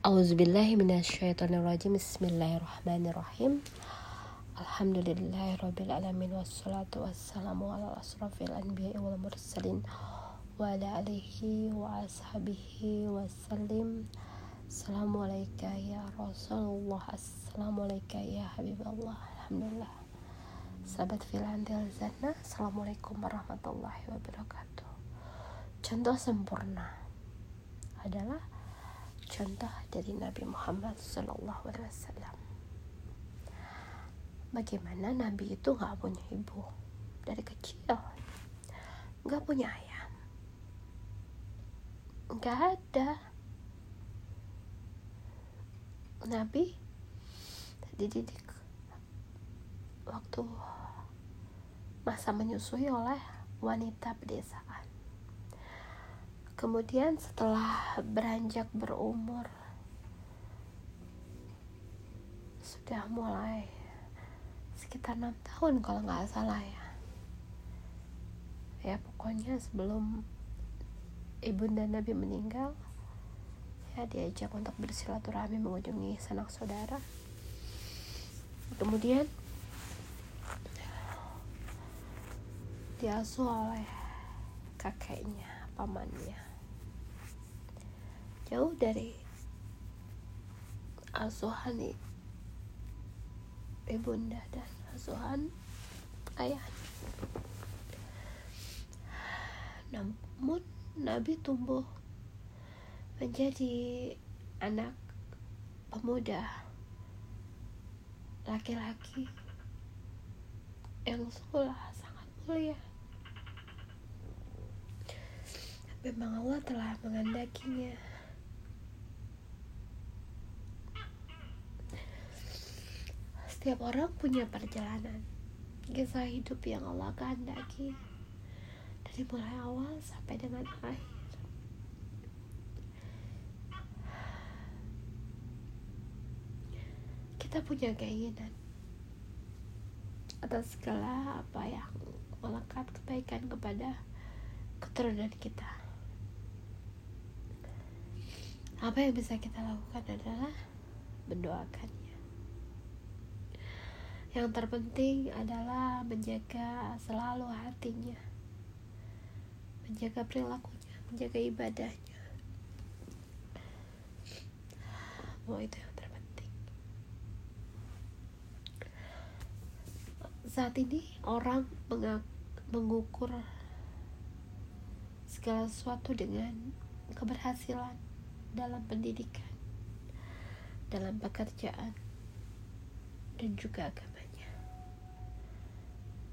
Auzubillahiminasyaitonirrajim Bismillahirrahmanirrahim. Alhamdulillahirrabbilalamin. Wassalatu wassalamu ala asrafil anbiya wal mursalin Wa ala alihi wa ashabihi wassalim. Assalamualaikum ya Rasulullah. Assalamualaikum ya Habibullah. Alhamdulillah. Sahabat filandil zana Assalamualaikum warahmatullahi wabarakatuh. Contoh sempurna adalah contoh dari Nabi Muhammad Wasallam. Bagaimana Nabi itu nggak punya ibu dari kecil, nggak punya ayah, nggak ada. Nabi dididik waktu masa menyusui oleh wanita pedesaan kemudian setelah beranjak berumur sudah mulai sekitar enam tahun kalau nggak salah ya. Ya pokoknya sebelum ibunda Nabi meninggal ya diajak untuk bersilaturahmi mengunjungi sanak saudara. Kemudian diasuh oleh kakeknya pamannya jauh dari asuhan ibunda dan asuhan ayah. Namun Nabi tumbuh menjadi anak pemuda laki-laki yang sungguh sangat mulia. Memang Allah telah mengandakinya Setiap orang punya perjalanan kisah hidup yang Allah kehendaki dari mulai awal sampai dengan akhir. Kita punya keinginan atas segala apa yang melekat kebaikan kepada keturunan kita. Apa yang bisa kita lakukan adalah mendoakan yang terpenting adalah menjaga selalu hatinya, menjaga perilakunya, menjaga ibadahnya. Oh itu yang terpenting. Saat ini orang mengukur segala sesuatu dengan keberhasilan dalam pendidikan, dalam pekerjaan, dan juga agama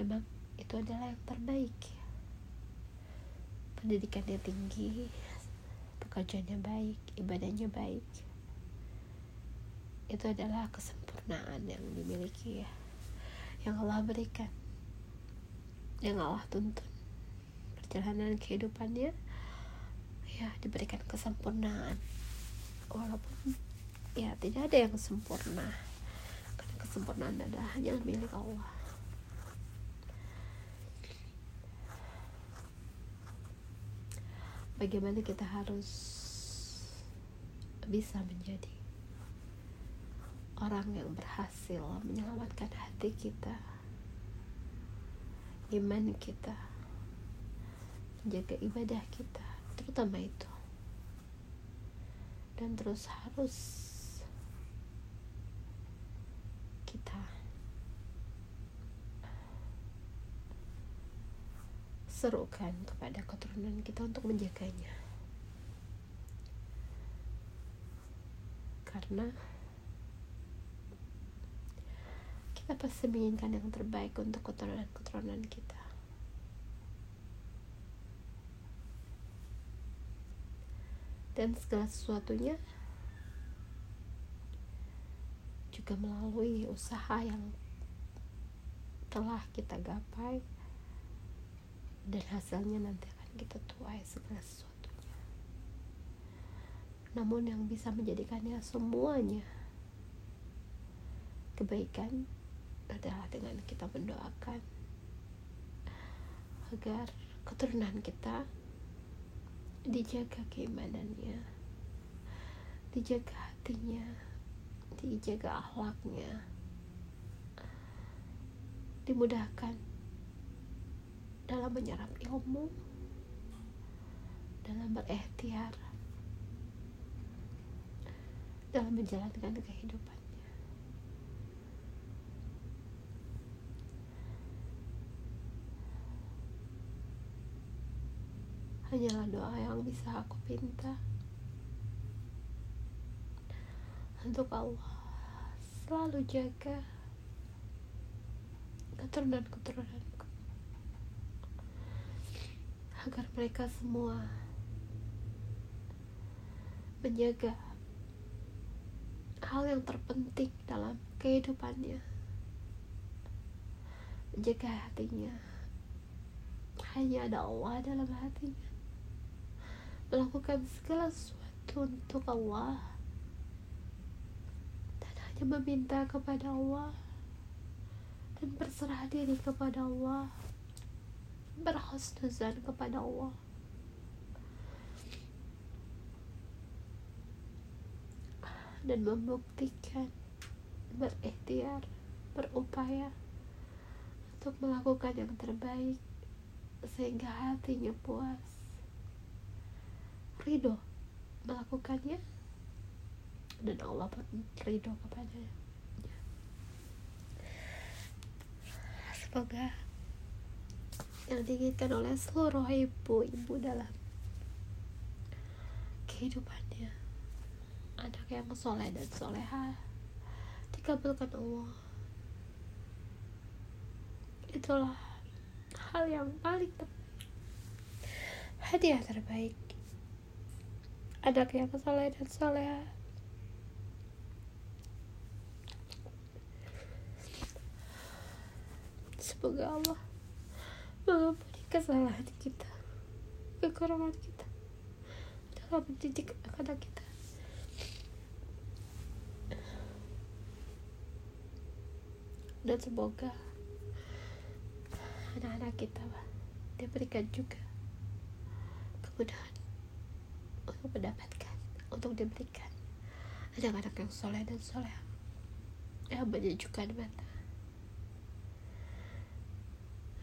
memang itu adalah yang terbaik. Pendidikannya tinggi pekerjaannya baik ibadahnya baik. Itu adalah kesempurnaan yang dimiliki ya. Yang Allah berikan yang Allah tuntun. Perjalanan kehidupannya ya diberikan kesempurnaan. Walaupun ya tidak ada yang sempurna. Karena kesempurnaan adalah hanya milik Allah bagaimana kita harus bisa menjadi orang yang berhasil menyelamatkan hati kita, iman kita, menjaga ibadah kita, terutama itu. Dan terus harus kita serukan kepada keturunan kita untuk menjaganya. Karena kita pasti menginginkan yang terbaik untuk keturunan-keturunan kita. Dan segala sesuatunya juga melalui usaha yang telah kita gapai dan hasilnya nanti akan kita tuai segala sesuatunya. Namun yang bisa menjadikannya semuanya kebaikan adalah dengan kita mendoakan agar keturunan kita dijaga keimanannya dijaga hatinya dijaga akhlaknya dimudahkan dalam menyerap ilmu dalam berikhtiar dalam menjalankan kehidupannya. Hanyalah doa yang bisa aku pinta. Untuk Allah selalu jaga keturunan-keturunanku agar mereka semua menjaga hal yang terpenting dalam kehidupannya. Menjaga hatinya. Hanya ada Allah dalam hatinya. Melakukan segala sesuatu untuk Allah. Dan hanya meminta kepada Allah. Dan berserah diri kepada Allah berhusnuzan kepada Allah. Dan membuktikan berikhtiar berupaya untuk melakukan yang terbaik sehingga hatinya puas. Ridho melakukannya dan Allah pun ridho kepadanya. Semoga yang diinginkan oleh seluruh ibu-ibu dalam kehidupannya. Anak yang soleh dan soleha dikabulkan Allah. Itulah hal yang paling terbaik hadiah terbaik. Anak yang soleh dan soleha. Semoga Allah mengampuni kesalahan kita. Kekurangan kita. Dalam mendidik anak kita. Dan semoga anak-anak kita diberikan juga kemudahan untuk mendapatkan untuk diberikan anak-anak yang soleh dan soleh. Yang menyejukkan mata